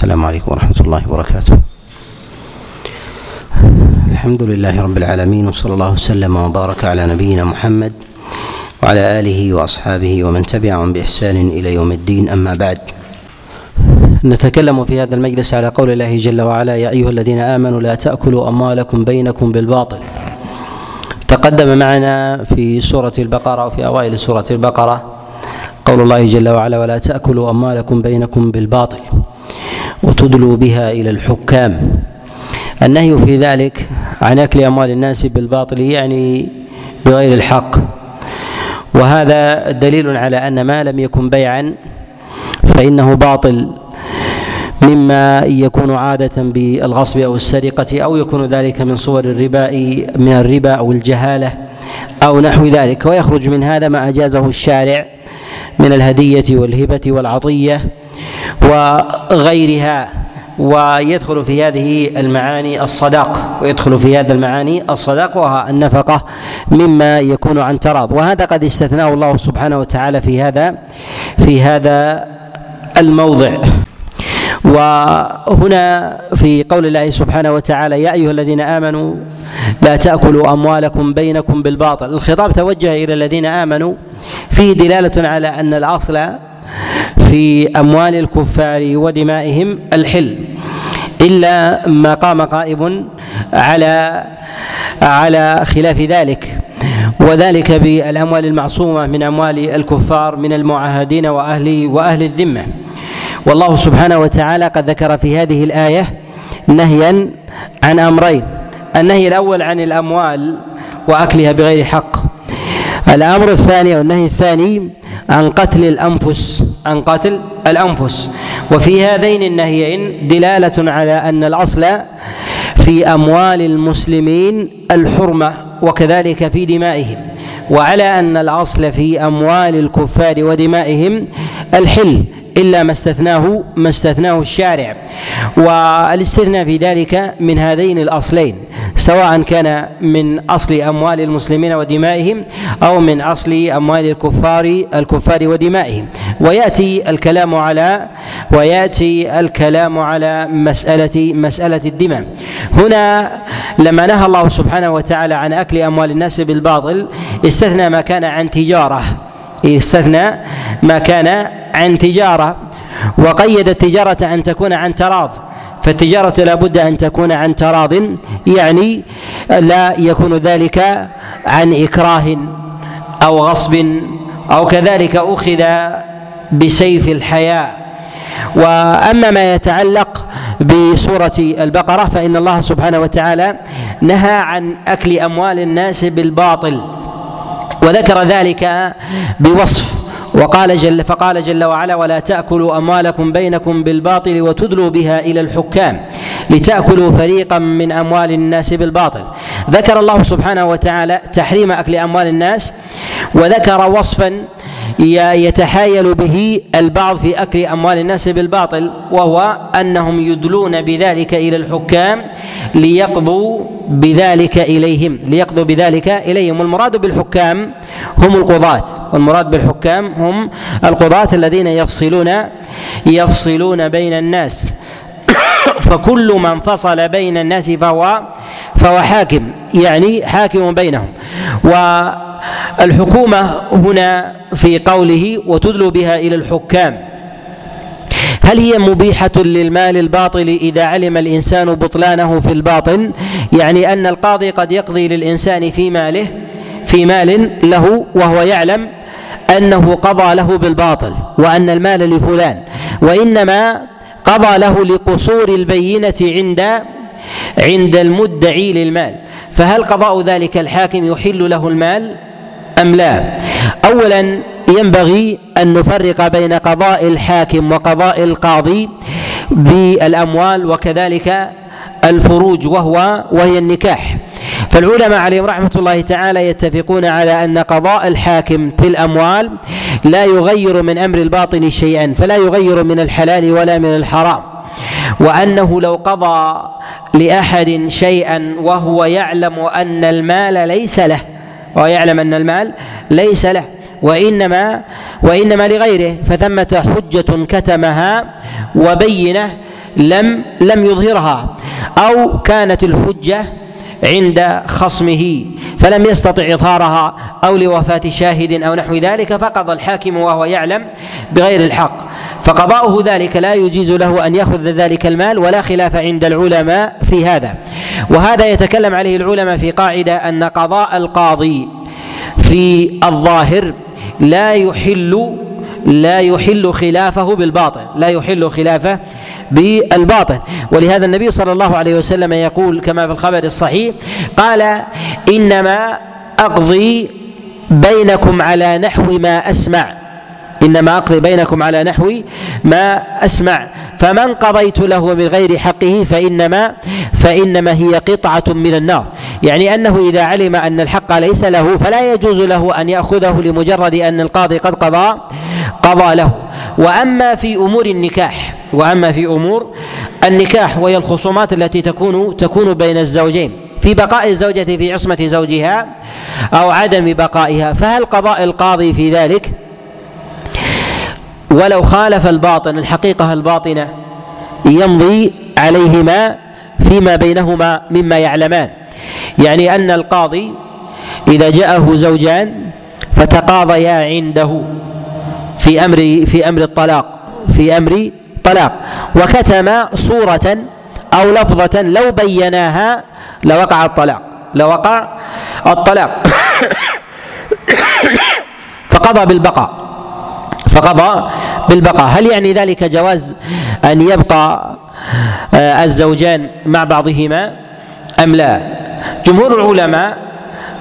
السلام عليكم ورحمة الله وبركاته. الحمد لله رب العالمين وصلى الله وسلم وبارك على نبينا محمد وعلى آله وأصحابه ومن تبعهم بإحسان إلى يوم الدين. أما بعد نتكلم في هذا المجلس على قول الله جل وعلا يا أيها الذين آمنوا لا تأكلوا أموالكم بينكم بالباطل. تقدم معنا في سورة البقرة وفي أوائل سورة البقرة قول الله جل وعلا ولا تأكلوا أموالكم بينكم بالباطل. وتدلوا بها إلى الحكام. النهي في ذلك عن أكل أموال الناس بالباطل يعني بغير الحق. وهذا دليل على أن ما لم يكن بيعا فإنه باطل مما يكون عادة بالغصب أو السرقة أو يكون ذلك من صور الربا من الربا أو الجهالة أو نحو ذلك. ويخرج من هذا ما أجازه الشارع من الهدية والهبة والعطية وغيرها ويدخل في هذه المعاني الصداق ويدخل في هذا المعاني الصداق وها النفقة مما يكون عن تراض. وهذا قد استثناه الله سبحانه وتعالى في هذا في هذا الموضع. وهنا في قول الله سبحانه وتعالى يا أيها الذين آمنوا لا تأكلوا أموالكم بينكم بالباطل. الخطاب توجه إلى الذين آمنوا فيه دلالة على أن الأصل في أموال الكفار ودمائهم الحل إلا ما قام قائم على على خلاف ذلك. وذلك بالأموال المعصومة من أموال الكفار من المعاهدين وأهل وأهل الذمة. والله سبحانه وتعالى قد ذكر في هذه الآية نهيا عن أمرين. النهي الأول عن الأموال وأكلها بغير حق. الأمر الثاني أو النهي الثاني عن قتل الأنفس عن قتل الأنفس. وفي هذين النهيين دلالة على أن الأصل في أموال المسلمين الحرمة وكذلك في دمائهم. وعلى أن الأصل في أموال الكفار ودمائهم الحل إلا ما استثناه ما استثناه الشارع. والاستثناء في ذلك من هذين الأصلين سواء كان من أصل أموال المسلمين ودمائهم أو من أصل أموال الكفار الكفار ودمائهم. ويأتي الكلام على ويأتي الكلام على مساله مسألة الدماء. هنا لما نهى الله سبحانه وتعالى عن أكل أموال الناس بالباطل استثنى ما كان عن تجارة. استثنى ما كان عن تجارة وقيد التجاره أن تكون عن تراض. فالتجارة لا بد أن تكون عن تراض يعني لا يكون ذلك عن إكراه أو غصب أو كذلك أخذ بسيف الحياء. وأما ما يتعلق بسورة البقرة فإن الله سبحانه وتعالى نهى عن أكل أموال الناس بالباطل وذكر ذلك بوصف. وقال جل فقال جل وعلا ولا تأكلوا أموالكم بينكم بالباطل وتدلوا بها إلى الحكام لتأكلوا فريقا من أموال الناس بالباطل. ذكر الله سبحانه وتعالى تحريم أكل أموال الناس وذكر وصفا يتحايل به البعض في أكل أموال الناس بالباطل وهو أنهم يدلون بذلك إلى الحكام ليقضوا بذلك إليهم ليقضوا بذلك إليهم. والمراد بالحكام هم القضاة والمراد بالحكام هم القضاة الذين يفصلون يفصلون بين الناس. فكل من فصل بين الناس فهو فهو حاكم. يعني حاكم بينهم. والحكومة هنا في قوله وتدلوا بها إلى الحكام. هل هي مبيحة للمال الباطل إذا علم الإنسان بطلانه في الباطن؟ يعني أن القاضي قد يقضي للإنسان في ماله في مال له وهو يعلم أنه قضى له بالباطل وأن المال لفلان. وإنما قضى له لقصور البينة عند عند المدعي للمال. فهل قضاء ذلك الحاكم يحل له المال؟ أم لا؟ أولا ينبغي أن نفرق بين قضاء الحاكم وقضاء القاضي بالأموال وكذلك الفروج وهو وهي النكاح. فالعلماء عليهم رحمة الله تعالى يتفقون على أن قضاء الحاكم في الأموال لا يغير من أمر الباطن شيئا فلا يغير من الحلال ولا من الحرام. وأنه لو قضى لأحد شيئا وهو يعلم أن المال ليس له ويعلم أن المال ليس له وإنما وإنما لغيره فثمة حجة كتمها وبينة لم لم يظهرها أو كانت الحجة عند خصمه فلم يستطع إظهارها أو لوفاة شاهد أو نحو ذلك فقضى الحاكم وهو يعلم بغير الحق. فقضاؤه ذلك لا يجيز له أن يأخذ ذلك المال ولا خلاف عند العلماء في هذا. وهذا يتكلم عليه العلماء في قاعدة أن قضاء القاضي في الظاهر لا يحل لا يحل خلافه بالباطل لا يحل خلافه بالباطل. ولهذا النبي صلى الله عليه وسلم يقول كما في الخبر الصحيح قال إنما أقضي بينكم على نحو ما أسمع. إنما أقضي بينكم على نحو ما أسمع. فمن قضيت له بغير حقه فإنما فإنما هي قطعة من النار. يعني أنه إذا علم أن الحق ليس له فلا يجوز له أن يأخذه لمجرد أن القاضي قد قضى قضى له. وأما في أمور النكاح وأما في أمور النكاح وهي الخصومات التي تكون تكون بين الزوجين في بقاء الزوجة في عصمة زوجها أو عدم بقائها فهل قضاء القاضي في ذلك؟ ولو خالف الباطن الحقيقة الباطنة يمضي عليهما فيما بينهما مما يعلمان. يعني أن القاضي إذا جاءه زوجان فتقاضيا عنده في أمر في أمر الطلاق في أمر طلاق وكتم صورة أو لفظة لو بيناها لوقع الطلاق لوقع الطلاق. فقضى بالبقاء فقضى بالبقاء. هل يعني ذلك جواز أن يبقى آه، الزوجان مع بعضهما أم لا؟ جمهور العلماء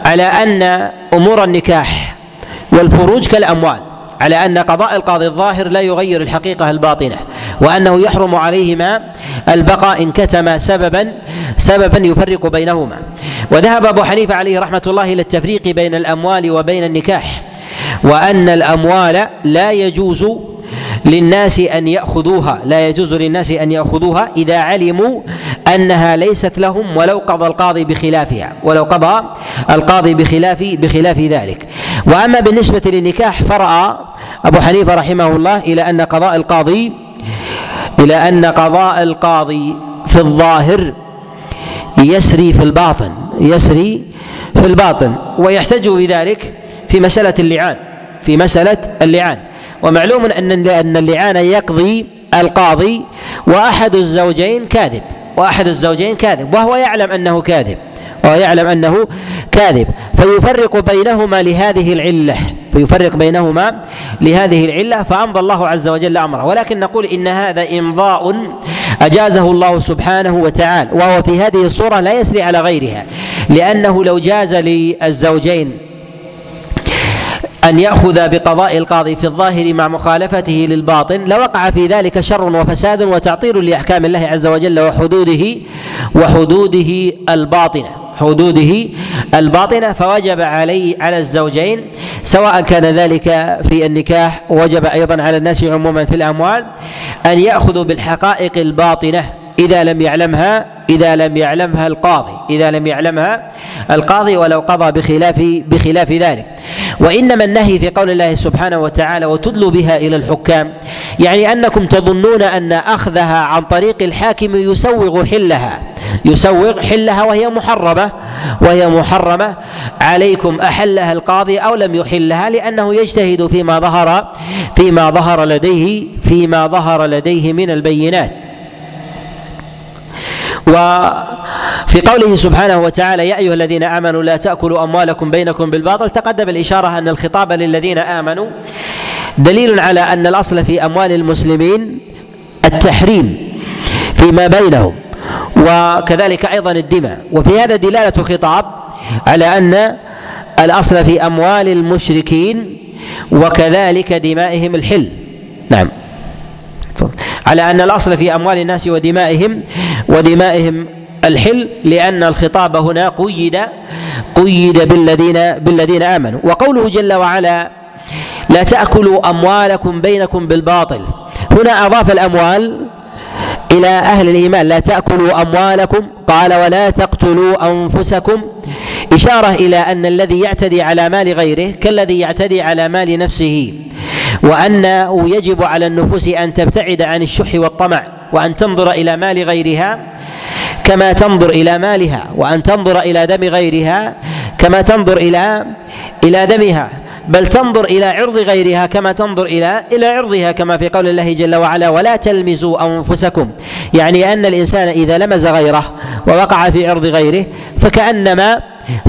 على أن أمور النكاح والفروج كالأموال على أن قضاء القاضي الظاهر لا يغير الحقيقة الباطنة. وأنه يحرم عليهما البقاء إن كتم سببا سببا يفرق بينهما. وذهب أبو حنيفة عليه رحمة الله إلى التفريق بين الأموال وبين النكاح وأن الأموال لا يجوز للناس أن يأخذوها لا يجوز للناس أن يأخذوها إذا علموا أنها ليست لهم ولو قضى القاضي بخلافها ولو قضى القاضي بخلاف بخلاف ذلك. وأما بالنسبة للنكاح فرأى أبو حنيفة رحمه الله إلى أن قضاء القاضي إلى أن قضاء القاضي في الظاهر يسري في الباطن يسري في الباطن ويحتج بذلك في مسألة اللعان في مسألة اللعان. ومعلوم أن أن اللعان يقضي القاضي وأحد الزوجين كاذب وأحد الزوجين كاذب وهو يعلم أنه كاذب وهو يعلم أنه كاذب. فيفرق بينهما لهذه العلة. فيفرق بينهما لهذه العلة فأمضى الله عز وجل أمره. ولكن نقول إن هذا إمضاء أجازه الله سبحانه وتعالى وهو في هذه الصورة لا يسري على غيرها لأنه لو جاز للزوجين أن يأخذ بقضاء القاضي في الظاهر مع مخالفته للباطن لوقع في ذلك شر وفساد وتعطيل لأحكام الله عز وجل وحدوده وحدوده الباطنة. حدوده الباطنة فوجب علي على الزوجين سواء كان ذلك في النكاح وجب أيضا على الناس عموما في الأموال أن يأخذوا بالحقائق الباطنة إذا لم يعلمها إذا لم يعلمها القاضي إذا لم يعلمها القاضي ولو قضى بخلاف بخلاف ذلك. وإنما النهي في قول الله سبحانه وتعالى وتدلوا بها إلى الحكام يعني أنكم تظنون أن أخذها عن طريق الحاكم يسوغ حلها يسوغ حلها وهي محرمة وهي محرمة. عليكم أحلها القاضي أو لم يحلها لأنه يجتهد فيما ظهر فيما ظهر لديه فيما ظهر لديه من البينات. وفي قوله سبحانه وتعالى يا أيها الذين آمنوا لا تأكلوا أموالكم بينكم بالباطل تقدم الإشارة أن الخطاب للذين آمنوا دليل على أن الأصل في أموال المسلمين التحريم فيما بينهم وكذلك أيضا الدماء. وفي هذا دلالة خطاب على أن الأصل في أموال المشركين وكذلك دمائهم الحل. نعم. على أن الأصل في أموال الناس ودمائهم ودمائهم الحل لأن الخطاب هنا قيد قيد بالذين بالذين آمنوا. وقوله جل وعلا لا تأكلوا أموالكم بينكم بالباطل. هنا أضاف الأموال إلى أهل الإيمان. لا تأكلوا أموالكم. قال ولا تقتلوا أنفسكم. إشارة إلى أن الذي يعتدي على مال غيره كالذي يعتدي على مال نفسه. وأنه يجب على النفوس أن تبتعد عن الشح والطمع وأن تنظر إلى مال غيرها كما تنظر إلى مالها وأن تنظر إلى دم غيرها كما تنظر إلى إلى دمها بل تنظر إلى عرض غيرها كما تنظر إلى إلى عرضها كما في قول الله جل وعلا ولا تلمزوا أنفسكم. يعني أن الإنسان إذا لمز غيره ووقع في عرض غيره فكأنما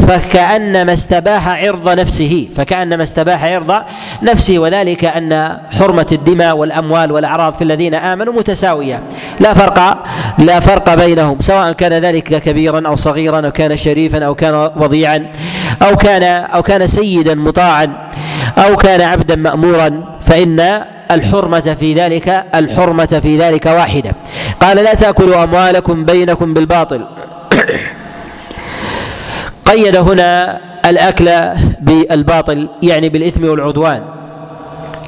فكأنما استباح عرض نفسه فكأنما استباح عرض نفسه وذلك أن حرمة الدماء والأموال والأعراض في الذين آمنوا متساوية. لا فرق لا فرق بينهم سواء كان ذلك كبيرا أو صغيرا أو كان شريفا أو كان وضيعا أو كان أو كان سيدا مطاعا أو كان عبدا مأمورا فإن الحرمة في ذلك الحرمة في ذلك واحدة. قال لا تأكلوا أموالكم بينكم بالباطل. قيد هنا الأكل بالباطل يعني بالإثم والعدوان.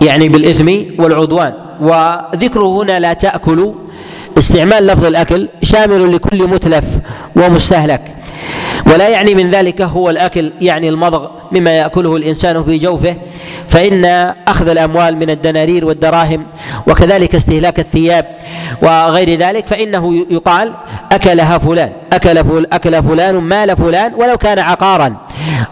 يعني بالإثم والعدوان. وذكره هنا لا تأكلوا. استعمال لفظ الأكل شامل لكل متلف ومستهلك. ولا يعني من ذلك هو الأكل يعني المضغ مما يأكله الإنسان في جوفه فإن أخذ الأموال من الدنانير والدراهم وكذلك استهلاك الثياب وغير ذلك فإنه يقال أكلها فلان أكل فل أكل فلان مال فلان ولو كان عقارا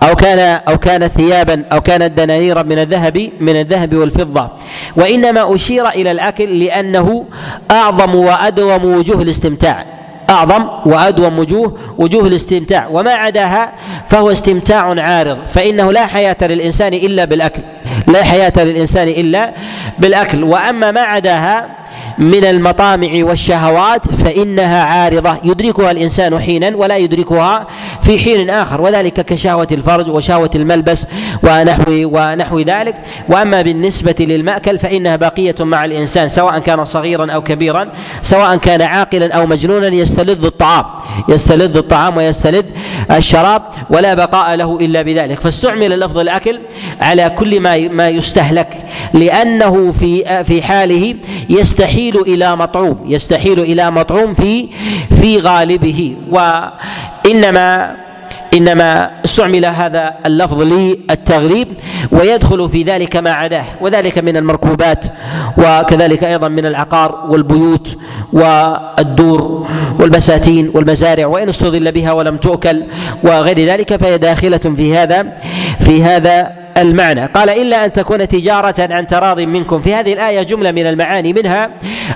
أو كان أو كان ثيابا أو كانت دنانيرا من الذهب من الذهب والفضة. وإنما أشير إلى الأكل لأنه أعظم وأدوم وجوه الاستمتاع. أعظم وأدوم وجوه وجوه الاستمتاع. وما عداها فهو استمتاع عارض. فإنه لا حياة للإنسان إلا بالأكل. لا حياة للإنسان إلا بالأكل. وأما ما عداها من المطامع والشهوات فإنها عارضة. يدركها الإنسان حينا ولا يدركها في حين آخر وذلك كشهوة الفرج وشهوة الملبس ونحو ونحو ذلك. وأما بالنسبة للمأكل فإنها باقية مع الإنسان سواء كان صغيرا أو كبيرا سواء كان عاقلا أو مجنونا يستلذ الطعام يستلذ الطعام ويستلذ الشراب ولا بقاء له إلا بذلك. فاستعمل لفظ الأكل على كل ما ما يستهلك لأنه في في حاله يستحيل يستحيل إلى مطعوم يستحيل إلى مطعوم في في غالبه. وإنما إنما استعمل هذا اللفظ للتغريب ويدخل في ذلك ما عداه وذلك من المركوبات وكذلك أيضا من العقار والبيوت والدور والبساتين والمزارع. وإن استظل بها ولم تؤكل وغير ذلك فهي داخلة في هذا في هذا المعنى. قال إلا أن تكون تجارة عن تراض منكم. في هذه الآية جملة من المعاني منها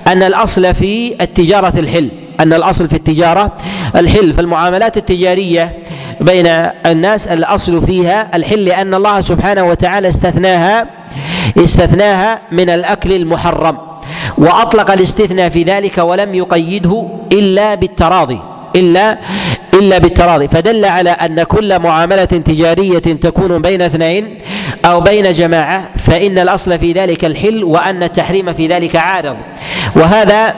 أن الأصل في التجارة الحل. أن الأصل في التجارة الحل. فالمعاملات التجارية بين الناس الأصل فيها الحل لأن الله سبحانه وتعالى استثناها استثناها من الأكل المحرم. وأطلق الاستثناء في ذلك ولم يقيده إلا بالتراضي إلا إلا بالتراضي. فدل على أن كل معاملة تجارية تكون بين اثنين أو بين جماعة فإن الأصل في ذلك الحل وأن التحريم في ذلك عارض. وهذا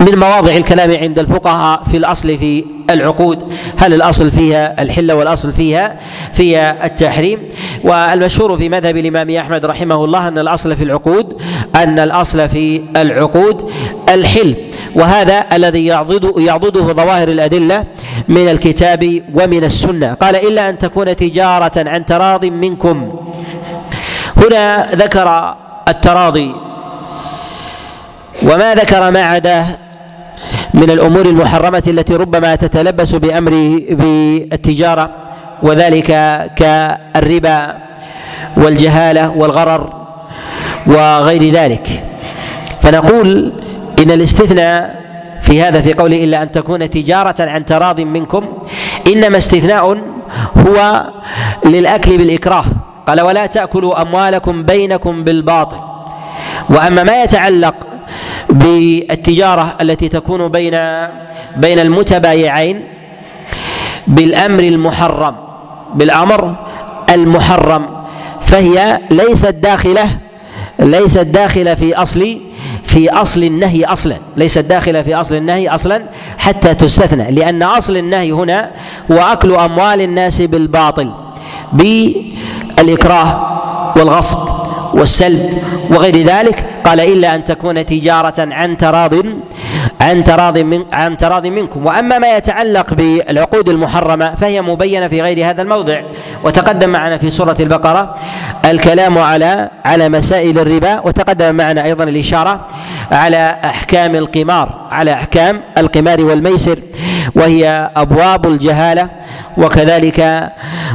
من مواضع الكلام عند الفقهاء في الأصل في العقود. هل الأصل فيها الحل والأصل فيها فيها التحريم؟ والمشهور في مذهب الإمام أحمد رحمه الله أن الأصل في العقود أن الأصل في العقود الحل. وهذا الذي يعضد يعضده ظواهر الأدلة من الكتاب ومن السنة. قال إلا أن تكون تجارة عن تراض منكم. هنا ذكر التراضي. وما ذكر ما عداه من الأمور المحرمة التي ربما تتلبس بأمر بالتجارة وذلك كالربا والجهالة والغرر وغير ذلك. فنقول إن الاستثناء في هذا في قوله إلا أن تكون تجارة عن تراض منكم إنما استثناء هو للأكل بالإكراه. قال ولا تأكلوا أموالكم بينكم بالباطل وأما ما يتعلق بالتجارة التي تكون بين بين المتبايعين بالأمر المحرم بالأمر المحرم فهي ليست داخلة ليست داخلة في أصل في أصل النهي أصلا ليست داخلة في أصل النهي أصلا حتى تستثنى لأن أصل النهي هنا هو أكل أموال الناس بالباطل بالإكراه والغصب. والسلب وغير ذلك قال إلا أن تكون تجارة عن تراض عن تراض من عن تراض منكم. وأما ما يتعلق بالعقود المحرمة فهي مبينة في غير هذا الموضع. وتقدم معنا في سورة البقرة الكلام على على مسائل الربا وتقدم معنا أيضا الإشارة على أحكام القمار على أحكام القمار والميسر. وهي أبواب الجهالة وكذلك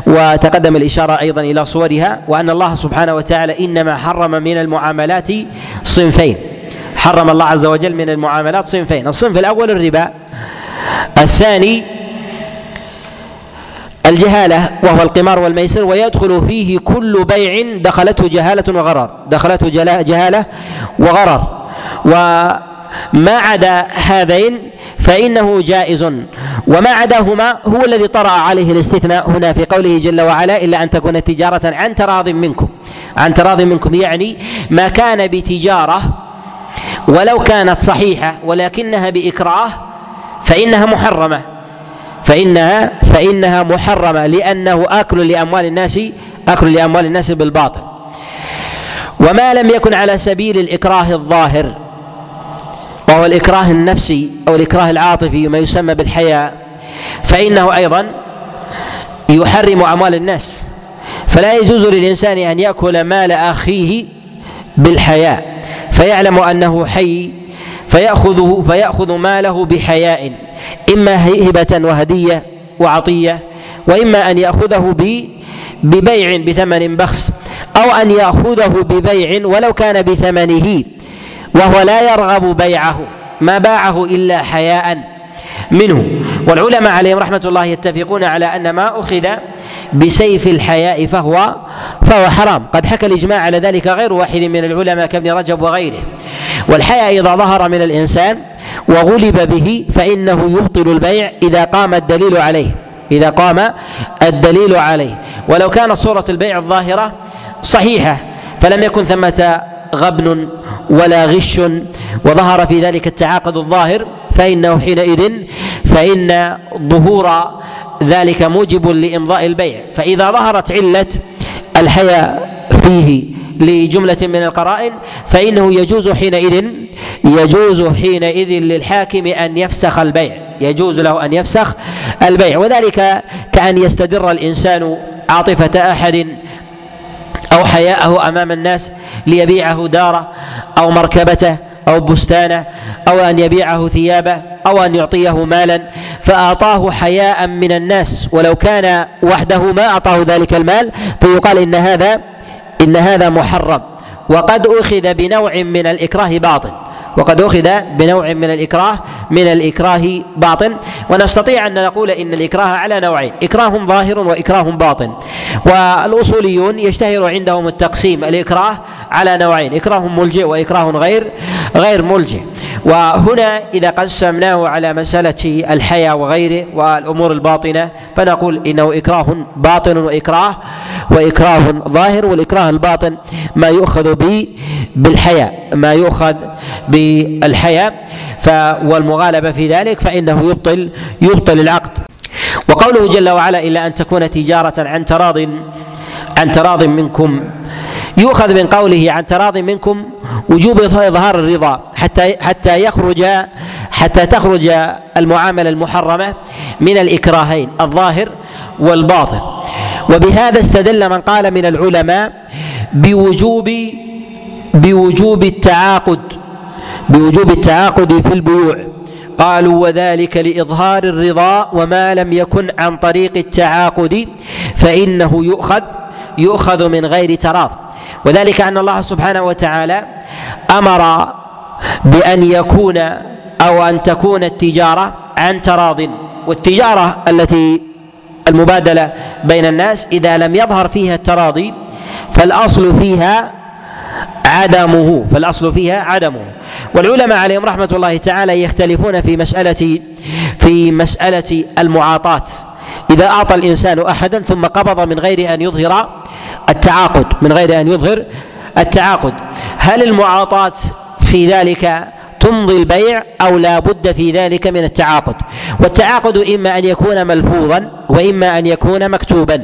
وتقدم الإشارة أيضا إلى صورها وأن الله سبحانه وتعالى إنما حرم من المعاملات صنفين. حرم الله عز وجل من المعاملات صنفين. الصنف الأول الربا الثاني الجهالة وهو القمار والميسر ويدخل فيه كل بيع دخلته جهالة وغرر دخلته جهالة وغرر. وما عدا هذين فإنه جائز. وما عداهما هو الذي طرأ عليه الاستثناء هنا في قوله جل وعلا إلا أن تكون تجارة عن تراض منكم. عن تراض منكم يعني ما كان بتجارة ولو كانت صحيحة ولكنها بإكراه فإنها محرمة. فإنها فإنها محرمة لأنه أكل لأموال الناس أكل لأموال الناس بالباطل. وما لم يكن على سبيل الإكراه الظاهر. وهو الإكراه النفسي أو الإكراه العاطفي ما يسمى بالحياء. فإنه أيضا يحرم أموال الناس. فلا يجوز للإنسان أن يأكل مال أخيه بالحياء. فيعلم أنه حي فيأخذه فيأخذ ماله بحياء. إما هبة وهدية وعطية وإما أن يأخذه ببيع بثمن بخس أو أن يأخذه ببيع ولو كان بثمنه. وهو لا يرغب بيعه ما باعه إلا حياء منه. والعلماء عليهم رحمة الله يتفقون على أن ما أخذ بسيف الحياء فهو فهو حرام. قد حكى الإجماع على ذلك غير واحد من العلماء كابن رجب وغيره. والحياء إذا ظهر من الإنسان وغلب به فإنه يبطل البيع إذا قام الدليل عليه إذا قام الدليل عليه. ولو كانت صورة البيع الظاهرة صحيحة فلم يكن ثمة غبن ولا غش وظهر في ذلك التعاقد الظاهر فإنه حينئذ فإن ظهور ذلك موجب لإمضاء البيع. فإذا ظهرت علة الحياء فيه لجملة من القرائن فإنه يجوز حينئذ يجوز حينئذ للحاكم أن يفسخ البيع. يجوز له أن يفسخ البيع. وذلك كأن يستدر الإنسان عاطفة أحد أو حياءه أمام الناس ليبيعه داره أو مركبته أو بستانه أو أن يبيعه ثيابه أو أن يعطيه مالا فأعطاه حياء من الناس. ولو كان وحده ما أعطاه ذلك المال فيقال إن هذا إن هذا محرم. وقد أخذ بنوع من الإكراه باطل. وقد أخذ بنوع من الإكراه من الإكراه باطن. ونستطيع أن نقول إن الإكراه على نوعين إكراه ظاهر وإكراه باطن. والأصوليون يشتهر عندهم التقسيم الإكراه على نوعين إكراه ملجئ وإكراه غير غير ملجئ. وهنا إذا قسمناه على مسألة الحياة وغيره والأمور الباطنة فنقول إنه إكراه باطن وإكراه وإكراه ظاهر والإكراه الباطن ما يؤخذ به بالحياة ما يؤخذ بالحياة والمغالبة في ذلك فإنه يبطل يبطل العقد. وقوله جل وعلا إلا أن تكون تجارة عن تراض عن تراض منكم. يؤخذ من قوله عن تراض منكم وجوب إظهار الرضا حتى حتى يخرج حتى تخرج المعاملة المحرمة من الإكراهين الظاهر والباطن. وبهذا استدل من قال من العلماء بوجوب بوجوب التعاقد. بوجوب التعاقد في البيوع. قالوا وذلك لإظهار الرضا وما لم يكن عن طريق التعاقد فإنه يؤخذ يؤخذ من غير تراض. وذلك أن الله سبحانه وتعالى أمر بأن يكون أو أن تكون التجارة عن تراض. والتجارة التي المبادلة بين الناس إذا لم يظهر فيها التراضي فالأصل فيها عدمه فالأصل فيها عدمه. والعلماء عليهم رحمة الله تعالى يختلفون في مسألة في مسألة المعاطاة. إذا أعطى الإنسان أحدا ثم قبض من غير أن يظهر التعاقد من غير أن يظهر التعاقد. هل المعاطاة في ذلك تمضي البيع أو لا بد في ذلك من التعاقد؟ والتعاقد إما أن يكون ملفوظا وإما أن يكون مكتوبا.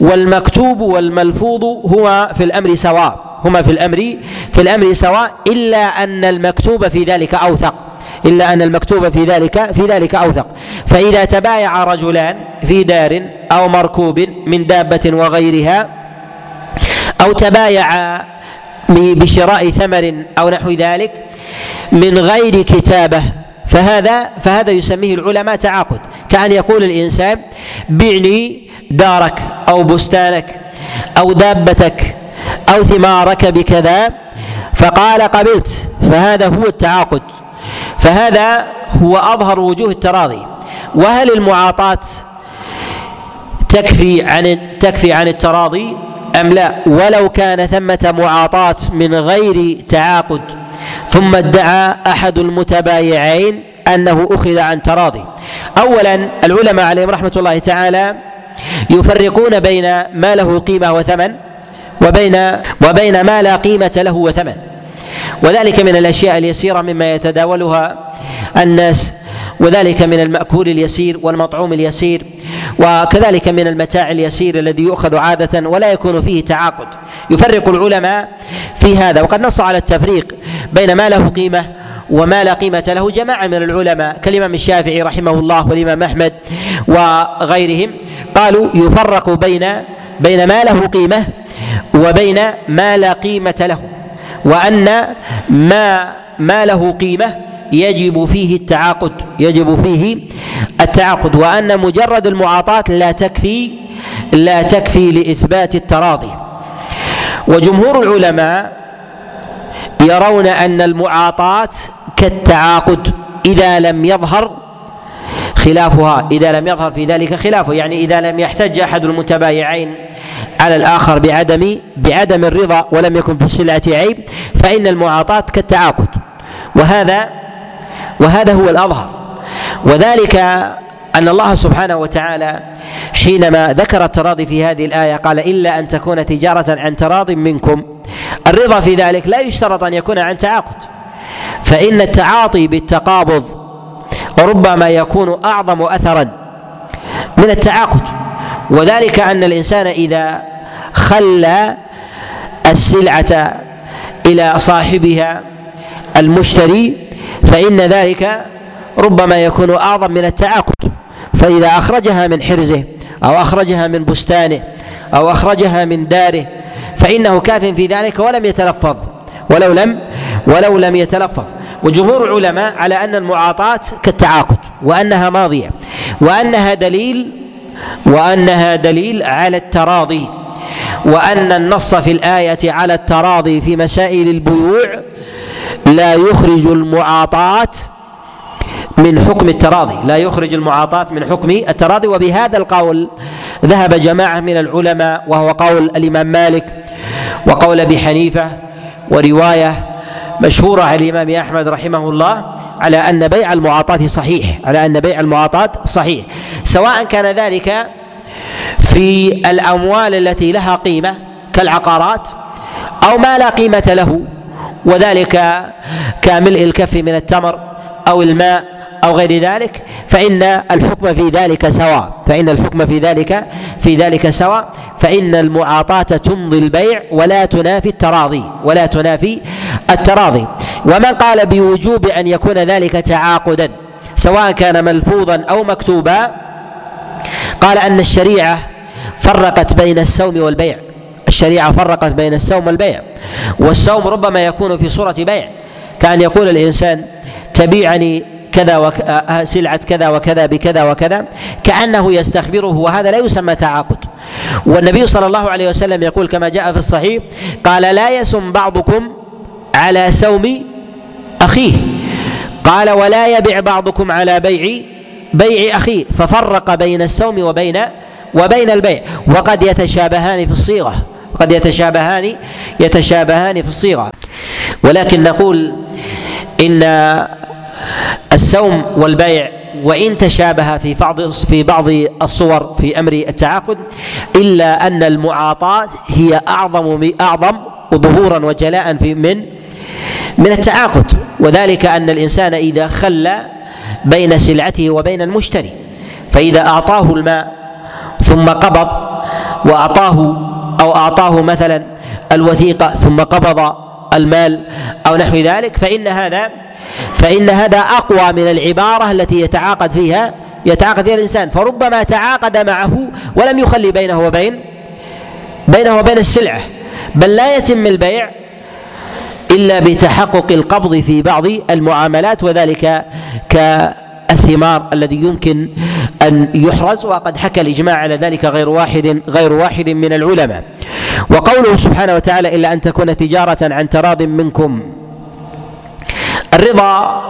والمكتوب والملفوظ هو في الأمر سواء. هما في الأمر في الأمر سواء إلا أن المكتوب في ذلك أوثق. إلا أن المكتوب في ذلك في ذلك أوثق. فإذا تبايع رجلان في دار أو مركوب من دابة وغيرها أو تبايع بشراء ثمر أو نحو ذلك من غير كتابة فهذا فهذا يسميه العلماء تعاقد. كأن يقول الإنسان بعني دارك أو بستانك أو دابتك أو ثمارك بكذا فقال قبلت فهذا هو التعاقد. فهذا هو أظهر وجوه التراضي. وهل المعاطاة تكفي عن تكفي عن التراضي؟ أم لا؟ ولو كان ثمة معاطاة من غير تعاقد ثم ادعى أحد المتبايعين أنه أخذ عن تراضي. أولا العلماء عليهم رحمة الله تعالى يفرقون بين ما له قيمة وثمن وبين وبين ما لا قيمة له وثمن. وذلك من الأشياء اليسيرة مما يتداولها الناس وذلك من المأكول اليسير والمطعوم اليسير وكذلك من المتاع اليسير الذي يؤخذ عادة ولا يكون فيه تعاقد. يفرق العلماء في هذا. وقد نص على التفريق بين ما له قيمة وما لا قيمة له جماعة من العلماء كالإمام الشافعي رحمه الله والإمام أحمد وغيرهم قالوا يفرق بين بين ما له قيمة وبين ما لا قيمة له وأن ما ما له قيمة يجب فيه التعاقد يجب فيه التعاقد وأن مجرد المعاطاة لا تكفي لا تكفي لإثبات التراضي. وجمهور العلماء يرون أن المعاطاة كالتعاقد إذا لم يظهر خلافها إذا لم يظهر في ذلك خلافه يعني إذا لم يحتج أحد المتبايعين على الآخر بعدم بعدم الرضا ولم يكن في السلعة عيب فإن المعاطاة كالتعاقد. وهذا وهذا هو الأظهر. وذلك أن الله سبحانه وتعالى حينما ذكر التراضي في هذه الآية قال إلا أن تكون تجارة عن تراض منكم. الرضا في ذلك لا يشترط أن يكون عن تعاقد. فإن التعاطي بالتقابض ربما يكون أعظم أثرا من التعاقد. وذلك أن الإنسان إذا خلى السلعة إلى صاحبها المشتري فإن ذلك ربما يكون أعظم من التعاقد. فإذا أخرجها من حرزه أو أخرجها من بستانه أو أخرجها من داره فإنه كاف في ذلك ولم يتلفظ. ولو لم ولو لم يتلفظ. وجمهور العلماء على أن المعاطاة كالتعاقد وأنها ماضية وأنها دليل وأنها دليل على التراضي وأن النص في الآية على التراضي في مسائل البيوع لا يخرج المعاطاة من حكم التراضي لا يخرج المعاطاة من حكم التراضي. وبهذا القول ذهب جماعة من العلماء وهو قول الإمام مالك وقول أبي حنيفة ورواية مشهورة عن الإمام أحمد رحمه الله على أن بيع المعاطاة صحيح على أن بيع المعاطاة صحيح. سواء كان ذلك في الأموال التي لها قيمة كالعقارات أو ما لا قيمة له وذلك كملء الكف من التمر أو الماء أو غير ذلك فإن الحكم في ذلك سواء فإن الحكم في ذلك في ذلك سواء فإن المعاطاة تمضي البيع ولا تنافي التراضي ولا تنافي التراضي. ومن قال بوجوب أن يكون ذلك تعاقدا سواء كان ملفوظا أو مكتوبا قال أن الشريعة فرقت بين السوم والبيع. الشريعة فرقت بين السوم والبيع. والسوم ربما يكون في صورة بيع كأن يقول الإنسان تبيعني كذا وك... آه، آه، سلعة كذا وكذا بكذا وكذا كأنه يستخبره وهذا لا يسمى تعاقد. والنبي صلى الله عليه وسلم يقول كما جاء في الصحيح قال لا يسم بعضكم على سوم أخيه. قال ولا يبع بعضكم على بيع بيع أخيه. ففرق بين السوم وبين وبين البيع. وقد يتشابهان في الصيغة. قد يتشابهان يتشابهان في الصيغة. ولكن نقول إن السوم والبيع وإن تشابه في بعض في بعض الصور في أمر التعاقد إلا أن المعاطاة هي أعظم أعظم ظهورا وجلاء في من من التعاقد. وذلك أن الإنسان إذا خلى بين سلعته وبين المشتري فإذا أعطاه الماء ثم قبض وأعطاه أو أعطاه مثلا الوثيقة ثم قبض المال أو نحو ذلك فإن هذا فإن هذا أقوى من العبارة التي يتعاقد فيها يتعاقد فيها الإنسان. فربما تعاقد معه ولم يخلي بينه وبين بينه وبين السلعة بل لا يتم البيع إلا بتحقق القبض في بعض المعاملات وذلك كالثمار الذي يمكن أن يحرز وقد حكى الإجماع على ذلك غير واحد غير واحد من العلماء. وقوله سبحانه وتعالى إلا أن تكون تجارة عن تراض منكم الرضا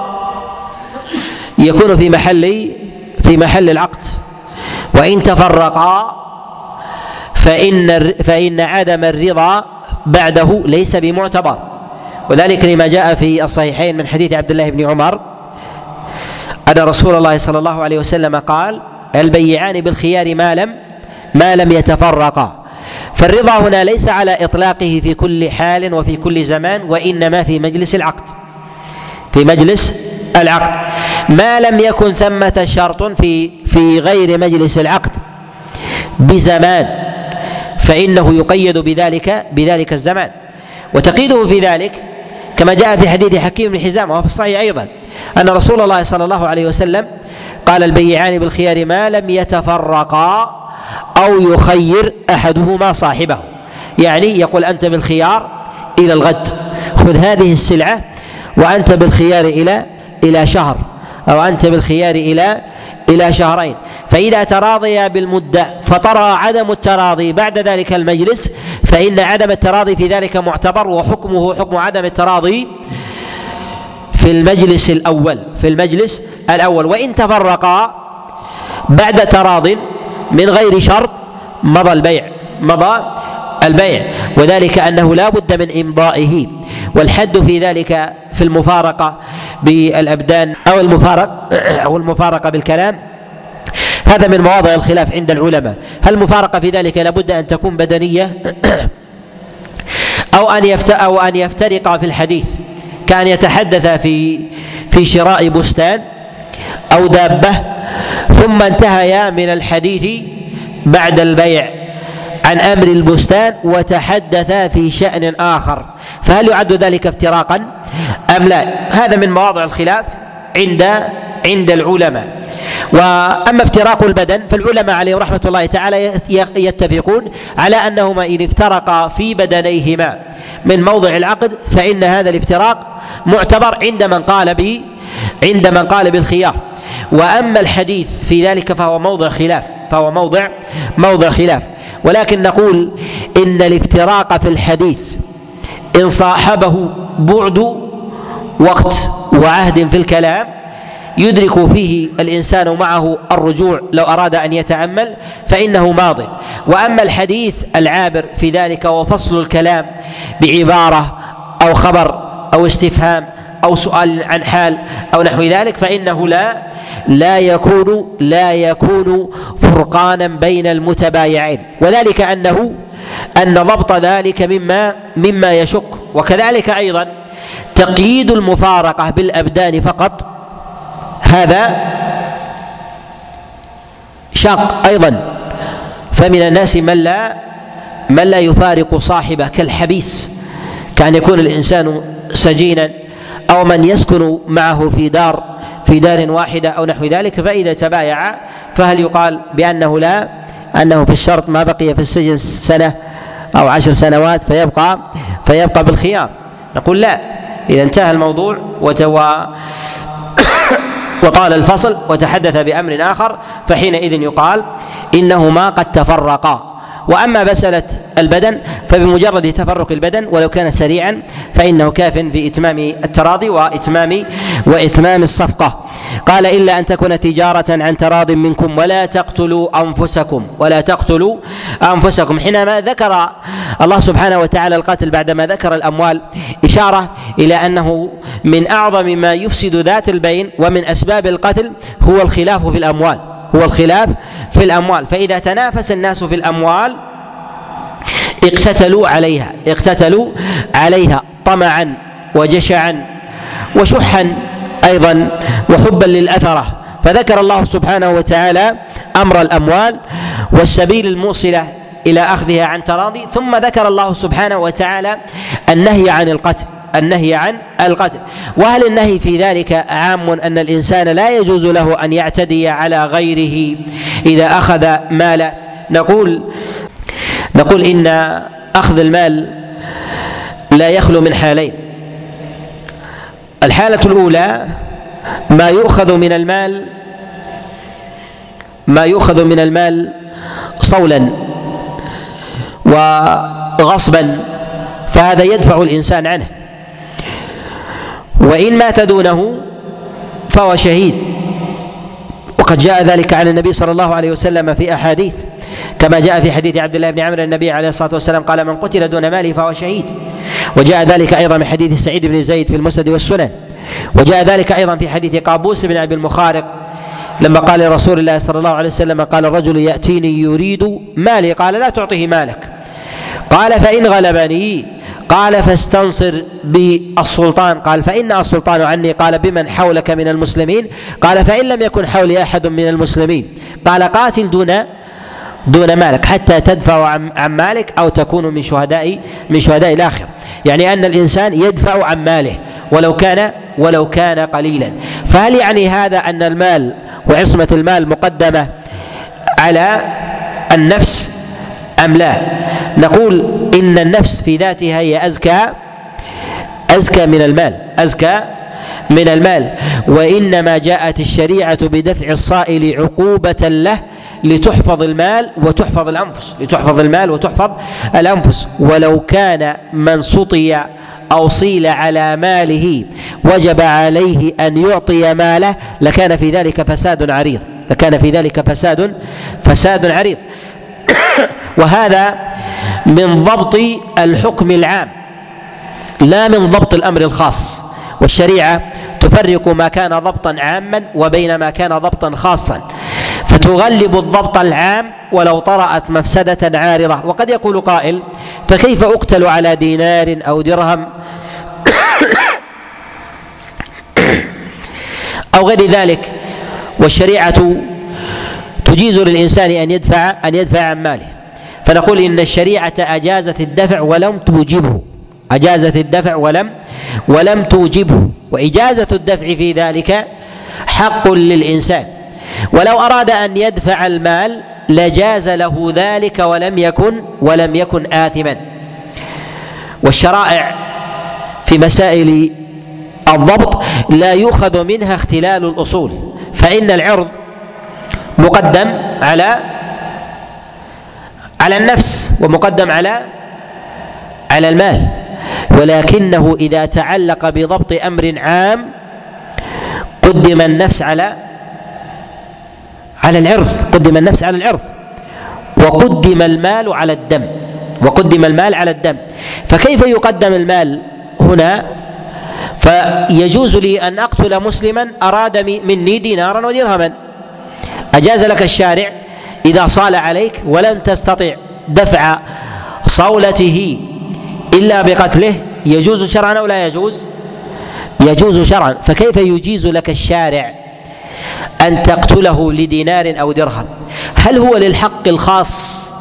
يكون في محل في محل العقد. وإن تفرقا فإن فإن عدم الرضا بعده ليس بمعتبر. وذلك لما جاء في الصحيحين من حديث عبد الله بن عمر أن رسول الله صلى الله عليه وسلم قال البيعان بالخيار ما لم ما لم يتفرقا. فالرضا هنا ليس على إطلاقه في كل حال وفي كل زمان وإنما في مجلس العقد. في مجلس العقد. ما لم يكن ثمة شرط في في غير مجلس العقد بزمان فإنه يقيد بذلك بذلك الزمان. وتقييده في ذلك كما جاء في حديث حكيم بن حزام وهو في الصحيح أيضا أن رسول الله صلى الله عليه وسلم قال البيعان بالخيار ما لم يتفرقا أو يخير أحدهما صاحبه. يعني يقول أنت بالخيار إلى الغد. خذ هذه السلعة وأنت بالخيار إلى إلى شهر أو أنت بالخيار إلى إلى شهرين. فإذا تراضيا بالمدة فطرى عدم التراضي بعد ذلك المجلس فإن عدم التراضي في ذلك معتبر وحكمه حكم عدم التراضي في المجلس الأول في المجلس الأول. وإن تفرقا بعد تراض من غير شرط مضى البيع مضى البيع. وذلك أنه لا بد من إمضائه. والحد في ذلك في المفارقة بالأبدان أو المفارق أو المفارقة بالكلام. هذا من مواضع الخلاف عند العلماء. هل المفارقة في ذلك لابد أن تكون بدنية؟ أو أن أو أن يفترقا في الحديث كأن يتحدث في في شراء بستان أو دابة ثم انتهيا من الحديث بعد البيع. عن أمر البستان وتحدثا في شأن آخر. فهل يعد ذلك افتراقا؟ أم لا؟ هذا من مواضع الخلاف عند عند العلماء. وأما افتراق البدن فالعلماء عليهم رحمة الله تعالى يتفقون على أنهما إن افترقا في بدنيهما من موضع العقد فإن هذا الافتراق معتبر عند من قال به عند من قال بالخيار. وأما الحديث في ذلك فهو موضع خلاف فهو موضع موضع خلاف. ولكن نقول إن الافتراق في الحديث إن صاحبه بعد وقت وعهد في الكلام يدرك فيه الإنسان معه الرجوع لو أراد أن يتأمل فإنه ماض. وأما الحديث العابر في ذلك وفصل الكلام بعبارة أو خبر أو استفهام أو سؤال عن حال أو نحو ذلك فإنه لا لا يكون لا يكون فرقانا بين المتبايعين وذلك أنه أن ضبط ذلك مما مما يشق. وكذلك أيضا تقييد المفارقة بالأبدان فقط هذا شاق أيضا. فمن الناس من لا من لا يفارق صاحبه كالحبيس. كان يكون الإنسان سجينا أو من يسكن معه في دار في دار واحدة أو نحو ذلك فإذا تبايع فهل يقال بأنه لا؟ أنه في الشرط ما بقي في السجن سنة أو عشر سنوات فيبقى فيبقى بالخيار. نقول لا إذا انتهى الموضوع وتوى وطال الفصل وتحدث بأمر آخر فحينئذ يقال إنهما قد تفرقا. وأما مساله البدن فبمجرد تفرق البدن ولو كان سريعا فإنه كاف في إتمام التراضي وإتمام وإتمام الصفقة. قال إلا أن تكون تجارة عن تراض منكم ولا تقتلوا أنفسكم ولا تقتلوا أنفسكم. حينما ذكر الله سبحانه وتعالى القتل بعدما ذكر الأموال إشارة إلى أنه من أعظم ما يفسد ذات البين ومن أسباب القتل هو الخلاف في الأموال. هو الخلاف في الأموال. فإذا تنافس الناس في الأموال اقتتلوا عليها اقتتلوا عليها طمعا وجشعا وشحا أيضا وحبا للأثرة. فذكر الله سبحانه وتعالى أمر الأموال والسبيل الموصلة إلى أخذها عن تراضي. ثم ذكر الله سبحانه وتعالى النهي عن القتل. النهي عن القتل. وهل النهي في ذلك عام أن الإنسان لا يجوز له أن يعتدي على غيره إذا أخذ ماله نقول نقول إن أخذ المال لا يخلو من حالين. الحالة الأولى ما يؤخذ من المال ما يؤخذ من المال صولا وغصبا فهذا يدفع الإنسان عنه. وإن مات دونه فهو شهيد. وقد جاء ذلك عن النبي صلى الله عليه وسلم في أحاديث كما جاء في حديث عبد الله بن عمرو النبي عليه الصلاة والسلام قال من قتل دون ماله فهو شهيد. وجاء ذلك أيضا من حديث سعيد بن زيد في المسند والسنن. وجاء ذلك أيضا في حديث قابوس بن أبي المخارق لما قال لرسول الله صلى الله عليه وسلم قال الرجل يأتيني يريد مالي. قال لا تعطيه مالك. قال فإن غلبني قال فاستنصر بالسلطان. قال فإن السلطان عني. قال بمن حولك من المسلمين؟ قال فإن لم يكن حولي أحد من المسلمين. قال قاتل دون دون مالك حتى تدفع عن, مالك أو تكون من شهداء من شهداء الآخرة يعني أن الإنسان يدفع عن ماله ولو كان ولو كان قليلا. فهل يعني هذا أن المال وعصمة المال مقدمة على النفس أم لا؟ نقول إن النفس في ذاتها هي أزكى أزكى من المال أزكى من المال. وإنما جاءت الشريعة بدفع الصائل عقوبة له لتحفظ المال وتحفظ الأنفس لتحفظ المال وتحفظ الأنفس. ولو كان من سطي أو صيل على ماله وجب عليه أن يعطي ماله لكان في ذلك فساد عريض لكان في ذلك فساد فساد عريض. وهذا من ضبط الحكم العام لا من ضبط الأمر الخاص. والشريعة تفرق ما كان ضبطا عاما وبين ما كان ضبطا خاصا. فتغلب الضبط العام ولو طرأت مفسدة عارضة. وقد يقول قائل فكيف أقتل على دينار أو درهم أو غير ذلك؟ والشريعة تجيز للإنسان أن يدفع أن يدفع عن ماله. فنقول إن الشريعة أجازت الدفع ولم توجبه. أجازت الدفع ولم ولم توجبه. وإجازة الدفع في ذلك حق للإنسان. ولو أراد أن يدفع المال لجاز له ذلك ولم يكن ولم يكن آثما. والشرائع في مسائل الضبط لا يؤخذ منها اختلال الأصول. فإن العرض مقدم على على النفس ومقدم على على المال. ولكنه إذا تعلق بضبط أمر عام قدم النفس على على العرض قدم النفس على العرض. وقدم المال على الدم وقدم المال على الدم. فكيف يقدم المال هنا؟ فيجوز لي أن أقتل مسلما أراد مني دينارا ودرهما. أجاز لك الشارع إذا صال عليك ولم تستطع دفع صولته إلا بقتله. يجوز شرعا أو لا يجوز؟ يجوز شرعا. فكيف يجيز لك الشارع أن تقتله لدينار أو درهم؟ هل هو للحق الخاص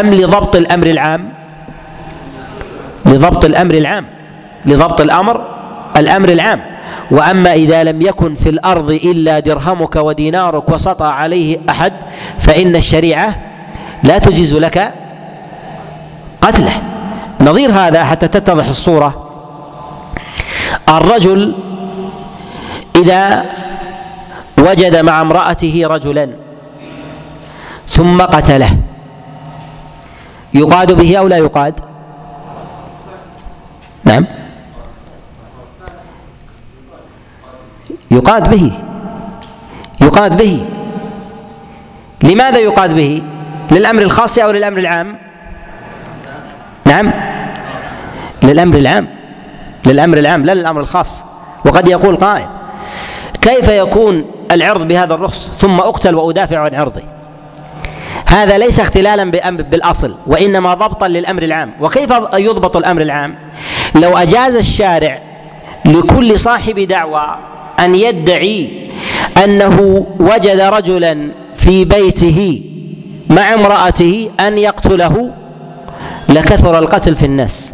أم لضبط الأمر العام؟ لضبط الأمر العام. لضبط الأمر الأمر العام. وأما إذا لم يكن في الأرض إلا درهمك ودينارك وسطى عليه أحد فإن الشريعة لا تجيز لك قتله. نظير هذا حتى تتضح الصورة. الرجل إذا وجد مع امرأته رجلا ثم قتله. يقاد به أو لا يقاد؟ نعم. يقاد به. يقاد به. لماذا يقاد به؟ للأمر الخاص أو للأمر العام؟ نعم. للأمر العام. للأمر العام لا للأمر الخاص. وقد يقول قائل كيف يكون العرض بهذا الرخص ثم أقتل وأدافع عن عرضي؟ هذا ليس اختلالا بالأصل وإنما ضبطا للأمر العام. وكيف يضبط الأمر العام؟ لو أجاز الشارع لكل صاحب دعوى أن يدعي أنه وجد رجلا في بيته مع امرأته أن يقتله لكثر القتل في الناس.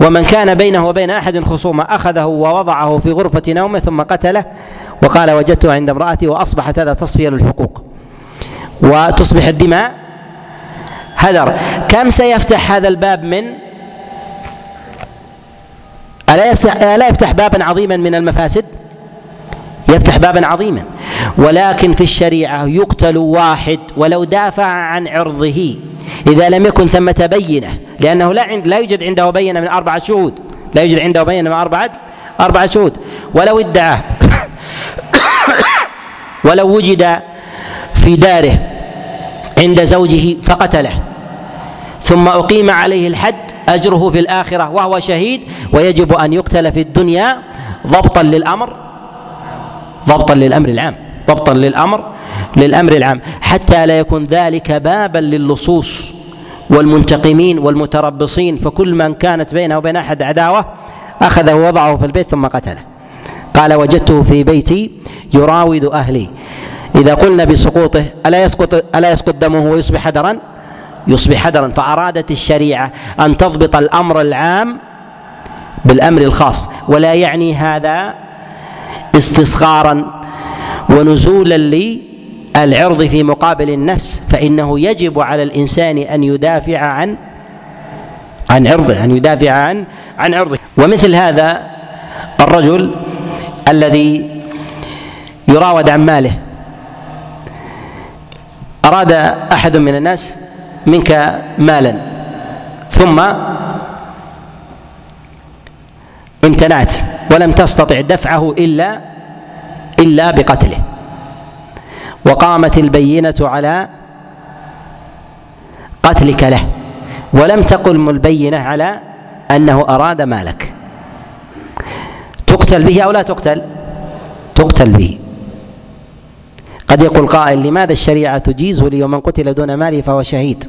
ومن كان بينه وبين أحد خصومة أخذه ووضعه في غرفة نومه ثم قتله وقال وجدته عند امرأتي وأصبحت هذا تصفية للحقوق وتصبح الدماء هدر. كم سيفتح هذا الباب من؟ ألا يفتح, ألا يفتح بابا عظيما من المفاسد؟ يفتح بابا عظيما. ولكن في الشريعة يقتل واحد ولو دافع عن عرضه. إذا لم يكن ثمة بينة لأنه لا لا يوجد عنده بينة من أربعة شهود. لا يوجد عنده بينة من أربعة أربعة شهود. ولو ادعى ولو وجد في داره عند زوجه فقتله. ثم أقيم عليه الحد أجره في الآخرة وهو شهيد ويجب أن يقتل في الدنيا ضبطا للأمر. ضبطا للأمر العام ضبطا للأمر للأمر العام. حتى لا يكون ذلك بابا للصوص والمنتقمين والمتربصين. فكل من كانت بينه وبين أحد عداوة أخذه ووضعه في البيت ثم قتله. قال وجدته في بيتي يراود أهلي. إذا قلنا بسقوطه ألا يسقط ألا يسقط دمه ويصبح حدرا؟ يصبح حدرا. فأرادت الشريعة أن تضبط الأمر العام بالأمر الخاص. ولا يعني هذا استصغارا ونزولا للعرض في مقابل النفس فإنه يجب على الإنسان أن يدافع عن عن عرضه أن يدافع عن عن عرضه. ومثل هذا الرجل الذي يراود عن ماله. أراد أحد من الناس منك مالا ثم امتنعت ولم تستطع دفعه إلا إلا بقتله. وقامت البينة على قتلك له. ولم تقم البينة على أنه أراد مالك. تقتل به أو لا تقتل؟ تقتل به. قد يقول قائل لماذا الشريعة تجيز لي ومن قتل دون ماله فهو شهيد؟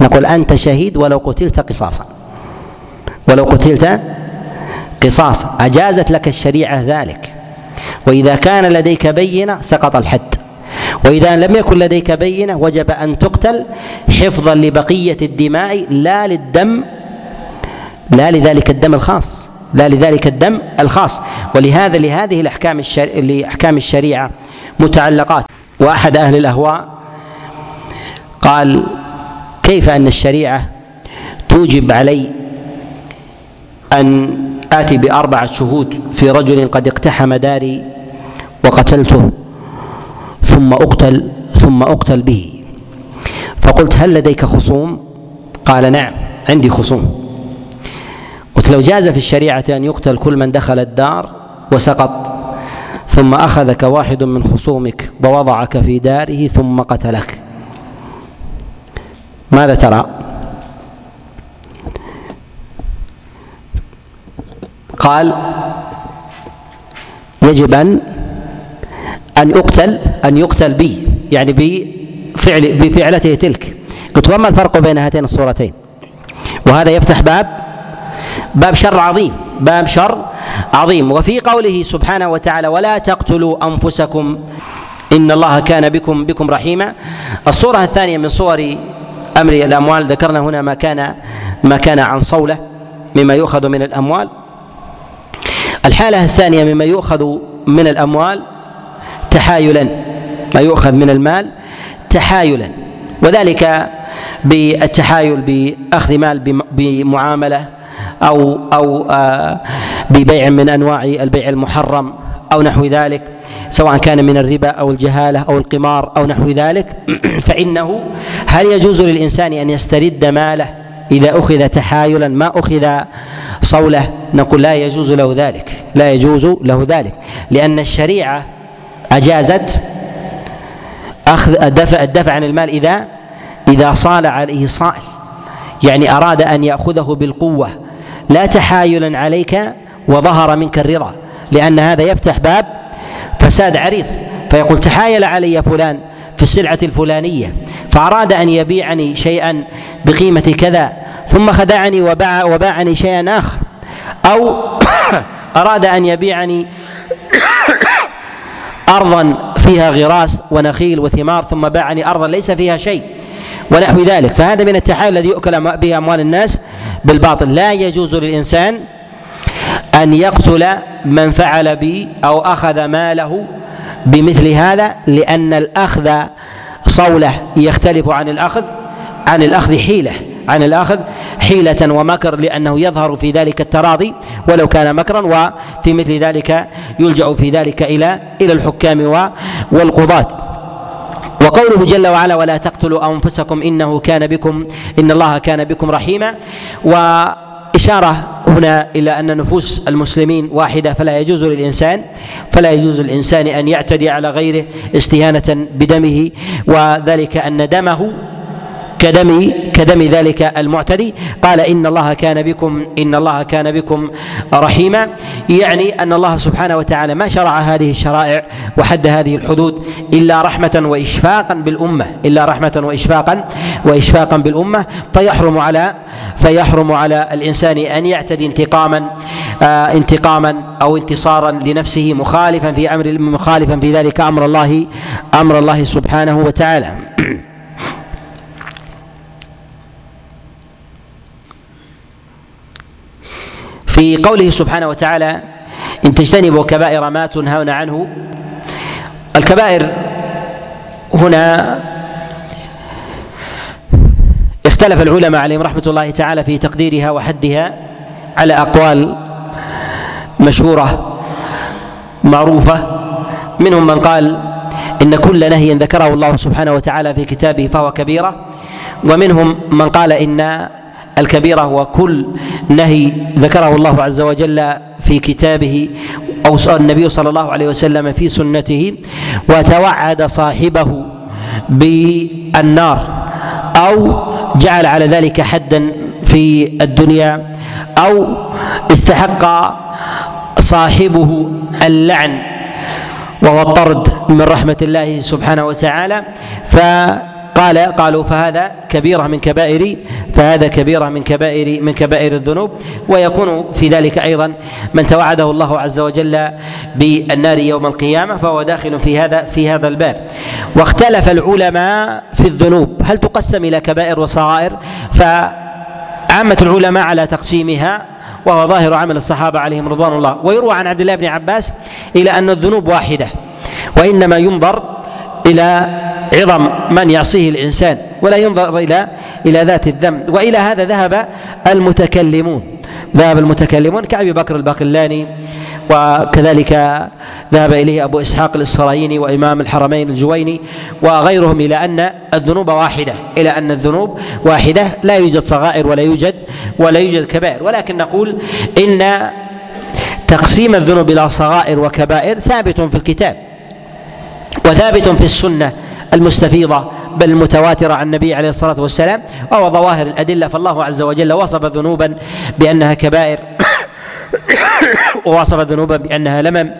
نقول أنت شهيد ولو قتلت قصاصا. ولو قتلت قصاصا أجازت لك الشريعة ذلك. وإذا كان لديك بينة سقط الحد. وإذا لم يكن لديك بينة وجب أن تقتل حفظا لبقية الدماء لا للدم لا لذلك الدم الخاص لا لذلك الدم الخاص. ولهذا لهذه الأحكام الشر... لأحكام الشريعة متعلقات. وأحد أهل الأهواء قال كيف أن الشريعة توجب علي أن آتي بأربعة شهود في رجل قد اقتحم داري وقتلته ثم أقتل ثم أقتل به فقلت هل لديك خصوم؟ قال نعم عندي خصوم قلت لو جاز في الشريعة أن يقتل كل من دخل الدار وسقط ثم أخذك واحد من خصومك ووضعك في داره ثم قتلك ماذا ترى؟ قال يجب أن أن يقتل أن يقتل بي يعني بفعل بفعلته تلك. قلت وما الفرق بين هاتين الصورتين؟ وهذا يفتح باب باب شر عظيم باب شر عظيم. وفي قوله سبحانه وتعالى ولا تقتلوا أنفسكم إن الله كان بكم بكم رحيما. الصورة الثانية من صور أمر الأموال ذكرنا هنا ما كان ما كان عن صولة مما يؤخذ من الأموال. الحالة الثانية مما يؤخذ من الأموال تحايلا ما يؤخذ من المال تحايلا. وذلك بالتحايل بأخذ مال بمعاملة أو أو آه، ببيع من أنواع البيع المحرم أو نحو ذلك سواء كان من الربا أو الجهالة أو القمار أو نحو ذلك. فإنه هل يجوز للإنسان أن يسترد ماله إذا أخذ تحايلا ما أخذ صولة نقول لا يجوز له ذلك لا يجوز له ذلك لأن الشريعة أجازت أخذ الدفع الدفع عن المال إذا إذا صال عليه صائل يعني أراد أن يأخذه بالقوة. لا تحايلا عليك وظهر منك الرضا لأن هذا يفتح باب فساد عريض. فيقول تحايل علي فلان في السلعة الفلانية فأراد أن يبيعني شيئا بقيمة كذا ثم خدعني وباع وباعني شيئا آخر. أو أراد أن يبيعني أرضا فيها غراس ونخيل وثمار ثم باعني أرضا ليس فيها شيء ونحو ذلك. فهذا من التحايل الذي يؤكل به أموال الناس بالباطل. لا يجوز للإنسان أن يقتل من فعل بي أو أخذ ماله بمثل هذا لأن الأخذ صولة يختلف عن الأخذ عن الأخذ حيلة عن الأخذ حيلة ومكر لأنه يظهر في ذلك التراضي ولو كان مكرا وفي مثل ذلك يلجأ في ذلك إلى إلى الحكام والقضاة. وقوله جل وعلا ولا تقتلوا أنفسكم إنه كان بكم إن الله كان بكم رحيما. واشاره هنا إلى أن نفوس المسلمين واحدة فلا يجوز للإنسان فلا يجوز للإنسان أن يعتدي على غيره استهانة بدمه وذلك أن دمه كدم كدم ذلك المعتدي. قال إن الله كان بكم إن الله كان بكم رحيما. يعني أن الله سبحانه وتعالى ما شرع هذه الشرائع وحد هذه الحدود إلا رحمة وإشفاقا بالأمة إلا رحمة وإشفاقا وإشفاقا بالأمة. فيحرم على فيحرم على الإنسان أن يعتدي انتقاما آه انتقاما أو انتصارا لنفسه مخالفا في أمر مخالفا في ذلك أمر الله أمر الله سبحانه وتعالى. في قوله سبحانه وتعالى إن تجتنبوا كبائر ما تنهون عنه. الكبائر هنا اختلف العلماء عليهم رحمة الله تعالى في تقديرها وحدها على أقوال مشهورة معروفة. منهم من قال إن كل نهي ذكره الله سبحانه وتعالى في كتابه فهو كبيرة. ومنهم من قال إن الكبيرة هو كل نهي ذكره الله عز وجل في كتابه أو النبي صلى الله عليه وسلم في سنته وتوعد صاحبه بالنار أو جعل على ذلك حدا في الدنيا أو استحق صاحبه اللعن وهو الطرد من رحمة الله سبحانه وتعالى ف قال قالوا فهذا كبيرة من كبائر فهذا كبيرة من كبائر من كبائر الذنوب. ويكون في ذلك أيضا من توعده الله عز وجل بالنار يوم القيامة فهو داخل في هذا في هذا الباب. واختلف العلماء في الذنوب. هل تقسم إلى كبائر وصغائر؟ فعامة العلماء على تقسيمها وهو ظاهر عمل الصحابة عليهم رضوان الله. ويروى عن عبد الله بن عباس إلى أن الذنوب واحدة وإنما ينظر إلى عظم من يعصيه الإنسان ولا ينظر إلى إلى ذات الذنب وإلى هذا ذهب المتكلمون. ذهب المتكلمون كأبي بكر الباقلاني وكذلك ذهب إليه أبو إسحاق الإسرائيلي وإمام الحرمين الجويني وغيرهم إلى أن الذنوب واحدة إلى أن الذنوب واحدة لا يوجد صغائر ولا يوجد ولا يوجد كبائر. ولكن نقول إن تقسيم الذنوب إلى صغائر وكبائر ثابت في الكتاب وثابت في السنة المستفيضة بل المتواترة عن النبي عليه الصلاة والسلام وهو ظواهر الأدلة فالله عز وجل وصف ذنوبا بأنها كبائر ووصف ذنوبا بأنها لمم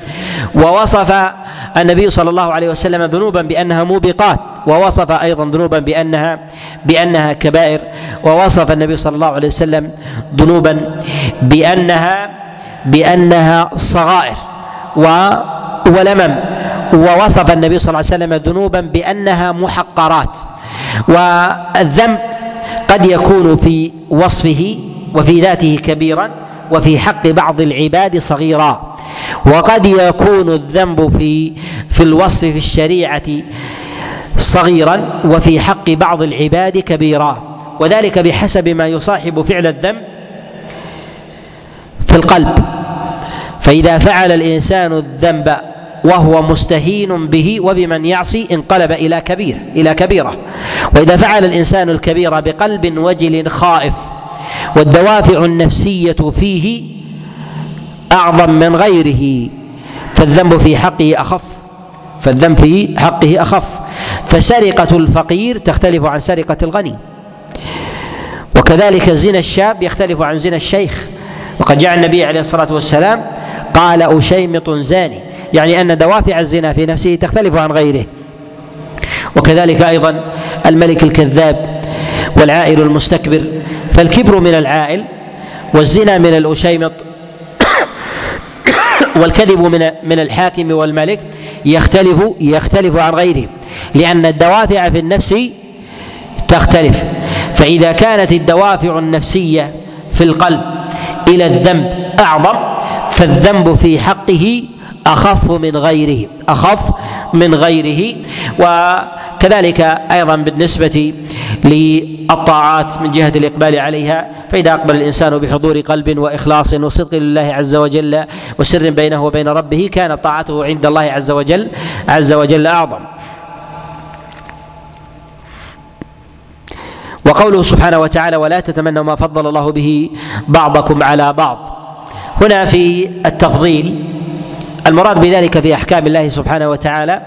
ووصف النبي صلى الله عليه وسلم ذنوبا بأنها موبقات ووصف أيضا ذنوبا بأنها بأنها كبائر ووصف النبي صلى الله عليه وسلم ذنوبا بأنها بأنها صغائر و ولمم. ووصف النبي صلى الله عليه وسلم ذنوبا بأنها محقرات والذنب قد يكون في وصفه وفي ذاته كبيرا وفي حق بعض العباد صغيرا وقد يكون الذنب في في الوصف في الشريعة صغيرا وفي حق بعض العباد كبيرا وذلك بحسب ما يصاحب فعل الذنب في القلب. فإذا فعل الإنسان الذنب وهو مستهين به وبمن يعصي انقلب إلى كبير إلى كبيرة. وإذا فعل الإنسان الكبيره بقلب وجل خائف والدوافع النفسية فيه أعظم من غيره. فالذنب في حقه أخف فالذنب في حقه أخف. فسرقة الفقير تختلف عن سرقة الغني. وكذلك زنا الشاب يختلف عن زنا الشيخ. وقد جاء النبي عليه الصلاة والسلام قال أشيمط زاني. يعني أن دوافع الزنا في نفسه تختلف عن غيره. وكذلك أيضا الملك الكذاب والعائل المستكبر. فالكبر من العائل والزنا من الأشيمط والكذب من من الحاكم والملك يختلف يختلف عن غيره. لأن الدوافع في النفس تختلف. فإذا كانت الدوافع النفسية في القلب إلى الذنب أعظم فالذنب في حقه أخف من غيره أخف من غيره. وكذلك أيضا بالنسبة للطاعات من جهة الإقبال عليها فإذا أقبل الإنسان بحضور قلب وإخلاص وصدق لله عز وجل وسر بينه وبين ربه كانت طاعته عند الله عز وجل عز وجل أعظم. وقوله سبحانه وتعالى ولا تتمنوا ما فضل الله به بعضكم على بعض هنا في التفضيل المراد بذلك في أحكام الله سبحانه وتعالى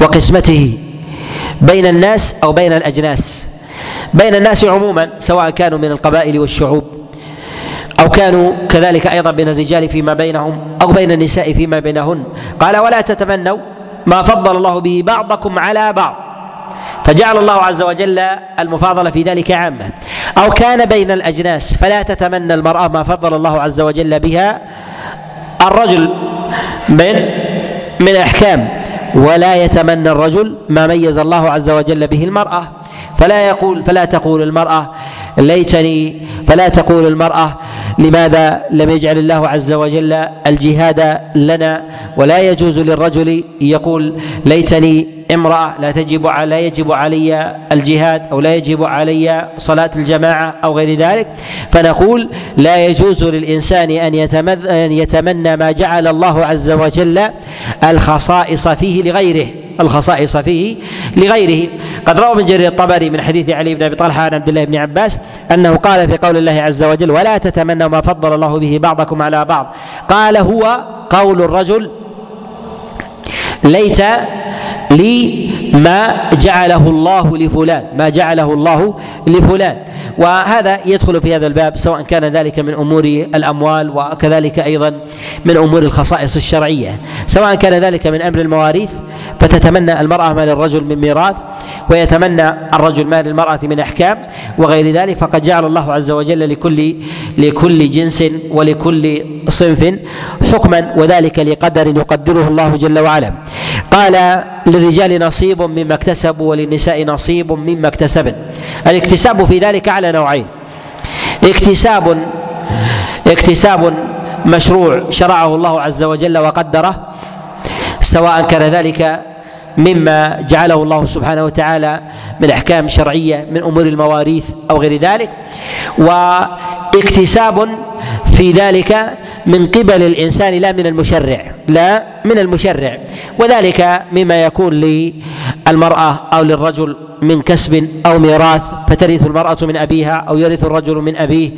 وقسمته بين الناس أو بين الأجناس. بين الناس عموما سواء كانوا من القبائل والشعوب أو كانوا كذلك أيضا بين الرجال فيما بينهم أو بين النساء فيما بينهن. قال ولا تتمنوا ما فضل الله به بعضكم على بعض. فجعل الله عز وجل المفاضلة في ذلك عامة. أو كان بين الأجناس فلا تتمنى المرأة ما فضل الله عز وجل بها الرجل من من احكام ولا يتمنى الرجل ما ميز الله عز وجل به المرأة. فلا يقول فلا تقول المرأة ليتني فلا تقول المرأة لماذا لم يجعل الله عز وجل الجهاد لنا؟ ولا يجوز للرجل يقول ليتني امرأة لا تجب لا يجب علي الجهاد أو لا يجب علي صلاة الجماعة أو غير ذلك. فنقول لا يجوز للإنسان أن يتمنى ما جعل الله عز وجل الخصائص فيه لغيره. الخصائص فيه لغيره. قد روى ابن جرير الطبري من حديث علي بن أبي طلحة عن عبد الله بن عباس أنه قال في قول الله عز وجل ولا تتمنوا ما فضل الله به بعضكم على بعض قال هو قول الرجل ليت لي ما جعله الله لفلان ما جعله الله لفلان. وهذا يدخل في هذا الباب سواء كان ذلك من أمور الأموال وكذلك أيضا من أمور الخصائص الشرعية. سواء كان ذلك من أمر المواريث فتتمنى المرأة ما للرجل من ميراث ويتمنى الرجل ما للمراه من أحكام وغير ذلك فقد جعل الله عز وجل لكل لكل جنس ولكل صنف حكما وذلك لقدر يقدره الله جل وعلا. قال للرجال نصيب مما اكتسبوا وللنساء نصيب مما اكتسبن. الاكتساب في ذلك على نوعين. اكتساب اكتساب مشروع شرعه الله عز وجل وقدره سواء كان ذلك مما جعله الله سبحانه وتعالى من أحكام شرعية من أمور المواريث أو غير ذلك. واكتساب في ذلك من قبل الإنسان لا من المشرع لا من المشرع. وذلك مما يكون للمرأة أو للرجل من كسب أو ميراث. فترث المرأة من أبيها أو يرث الرجل من أبيه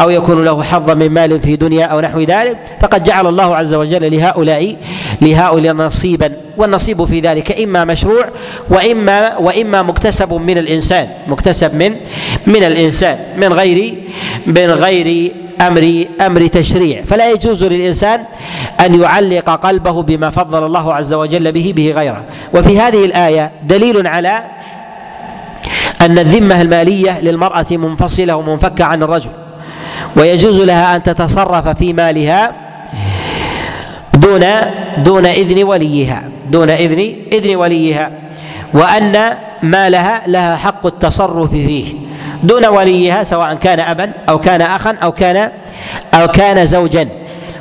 أو يكون له حظا من مال في دنيا أو نحو ذلك. فقد جعل الله عز وجل لهؤلاء لهؤلاء نصيبا. والنصيب في ذلك إما مشروع وإما وإما مكتسب من الإنسان مكتسب من من الإنسان من غير من غير أمر أمر تشريع. فلا يجوز للإنسان أن يعلق قلبه بما فضل الله عز وجل به به غيره. وفي هذه الآية دليل على أن الذمة المالية للمرأة منفصلة ومنفكة عن الرجل ويجوز لها أن تتصرف في مالها دون دون إذن وليها دون إذن إذن وليها وأن مالها لها حق التصرف فيه. دون وليها سواء كان أبا أو كان أخا أو كان أو كان زوجا.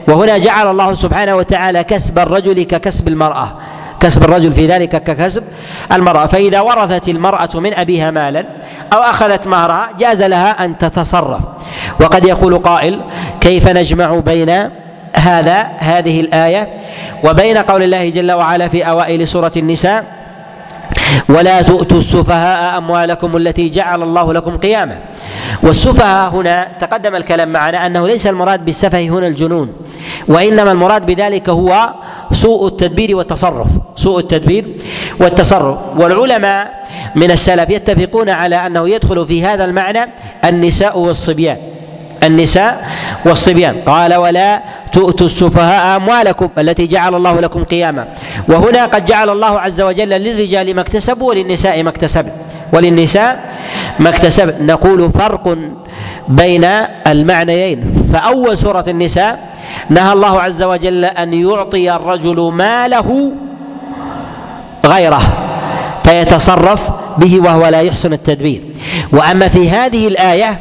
وهنا جعل الله سبحانه وتعالى كسب الرجل ككسب المرأة كسب الرجل في ذلك ككسب المرأة. فإذا ورثت المرأة من أبيها مالا أو أخذت مهرها جاز لها أن تتصرف. وقد يقول قائل كيف نجمع بين هذا هذه الآية وبين قول الله جل وعلا في أوائل سورة النساء؟ ولا تؤتوا السفهاء أموالكم التي جعل الله لكم قياما. والسفهاء هنا تقدم الكلام معنا أنه ليس المراد بالسفه هنا الجنون وإنما المراد بذلك هو سوء التدبير والتصرف سوء التدبير والتصرف. والعلماء من السلف يتفقون على أنه يدخل في هذا المعنى النساء والصبيان. النساء والصبيان. قال ولا تؤتوا السفهاء أموالكم التي جعل الله لكم قياما. وهنا قد جعل الله عز وجل للرجال ما اكتسبوا وللنساء ما اكتسبن. وللنساء ما اكتسبن. نقول فرق بين المعنيين. فأول سورة النساء نهى الله عز وجل أن يعطي الرجل ماله غيره فيتصرف به وهو لا يحسن التدبير. وأما في هذه الآية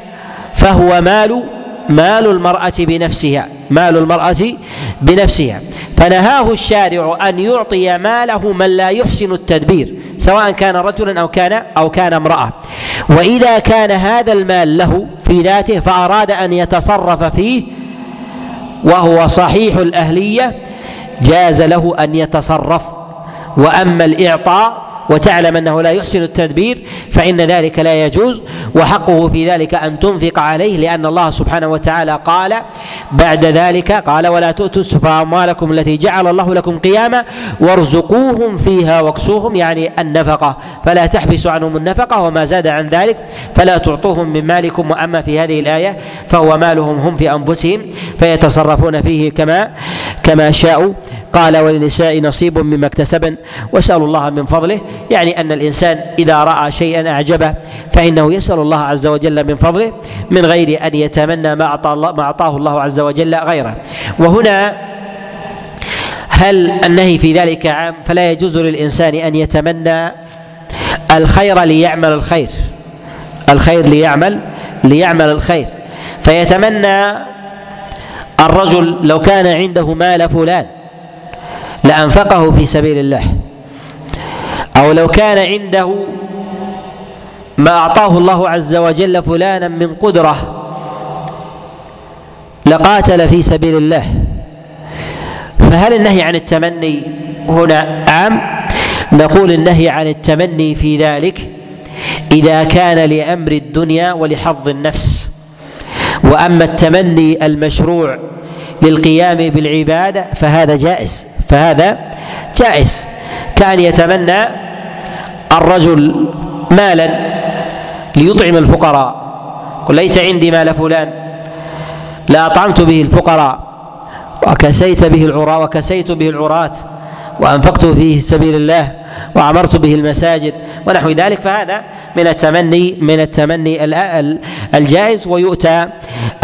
فهو مال مال المرأة بنفسها مال المرأة بنفسها. فنهاه الشارع أن يعطي ماله من لا يحسن التدبير سواء كان رجلا أو كان أو كان امرأة. وإذا كان هذا المال له في ذاته فأراد أن يتصرف فيه وهو صحيح الأهلية جاز له أن يتصرف. وأما الإعطاء وتعلم أنه لا يحسن التدبير فإن ذلك لا يجوز وحقه في ذلك أن تنفق عليه لأن الله سبحانه وتعالى قال بعد ذلك قال ولا تؤتوا السفهاء أموالكم التي جعل الله لكم قياما وارزقوهم فيها واكسوهم يعني النفقة. فلا تحبسوا عنهم النفقة وما زاد عن ذلك فلا تعطوهم من مالكم وأما في هذه الآية فهو مالهم هم في أنفسهم فيتصرفون فيه كما كما شاءوا. قال وللنساء نصيب مما اكتسبن واسألوا الله من فضله يعني أن الإنسان إذا رأى شيئا أعجبه فإنه يسأل الله عز وجل من فضله من غير أن يتمنى ما أعطى الله ما أعطاه الله عز وجل غيره. وهنا هل النهي في ذلك عام؟ فلا يجوز للإنسان أن يتمنى الخير ليعمل الخير. الخير ليعمل ليعمل الخير. فيتمنى الرجل لو كان عنده مال فلان لأنفقه في سبيل الله. أو لو كان عنده ما أعطاه الله عز وجل فلانا من قدرة لقاتل في سبيل الله. فهل النهي عن التمني هنا عام؟ نقول النهي عن التمني في ذلك إذا كان لأمر الدنيا ولحظ النفس. وأما التمني المشروع للقيام بالعبادة فهذا جائز فهذا جائز. كأن يتمنى الرجل مالا ليطعم الفقراء. قل ليت عندي مال فلان لأطعمت به الفقراء وكسيت به العراة وكسيت به العراة. وأنفقت فيه سبيل الله وعمرت به المساجد ونحو ذلك فهذا من التمني من التمني الجائز ويؤتى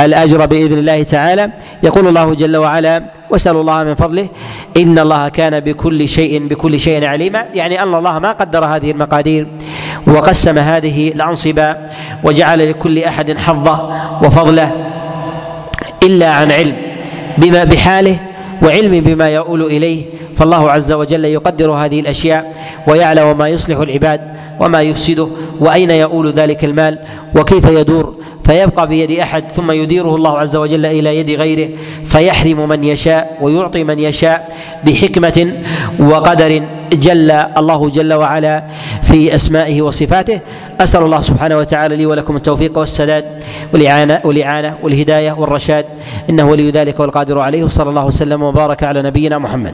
الأجر بإذن الله تعالى. يقول الله جل وعلا واسألوا الله من فضله إن الله كان بكل شيء بكل شيء عليما. يعني أن الله ما قدر هذه المقادير وقسم هذه الأنصبة وجعل لكل أحد حظه وفضله إلا عن علم بما بحاله وعلم بما يؤول إليه. فالله عز وجل يقدر هذه الأشياء ويعلم ما يصلح العباد وما يفسده وأين يؤول ذلك المال وكيف يدور فيبقى بيد أحد ثم يديره الله عز وجل إلى يد غيره فيحرم من يشاء ويعطي من يشاء بحكمة وقدر جل الله جل وعلا في أسمائه وصفاته. أسأل الله سبحانه وتعالى لي ولكم التوفيق والسداد والاعانه والاعانه والهداية والرشاد. إنه ولي ذلك والقادر عليه. وصلى الله وسلم وبارك على نبينا محمد.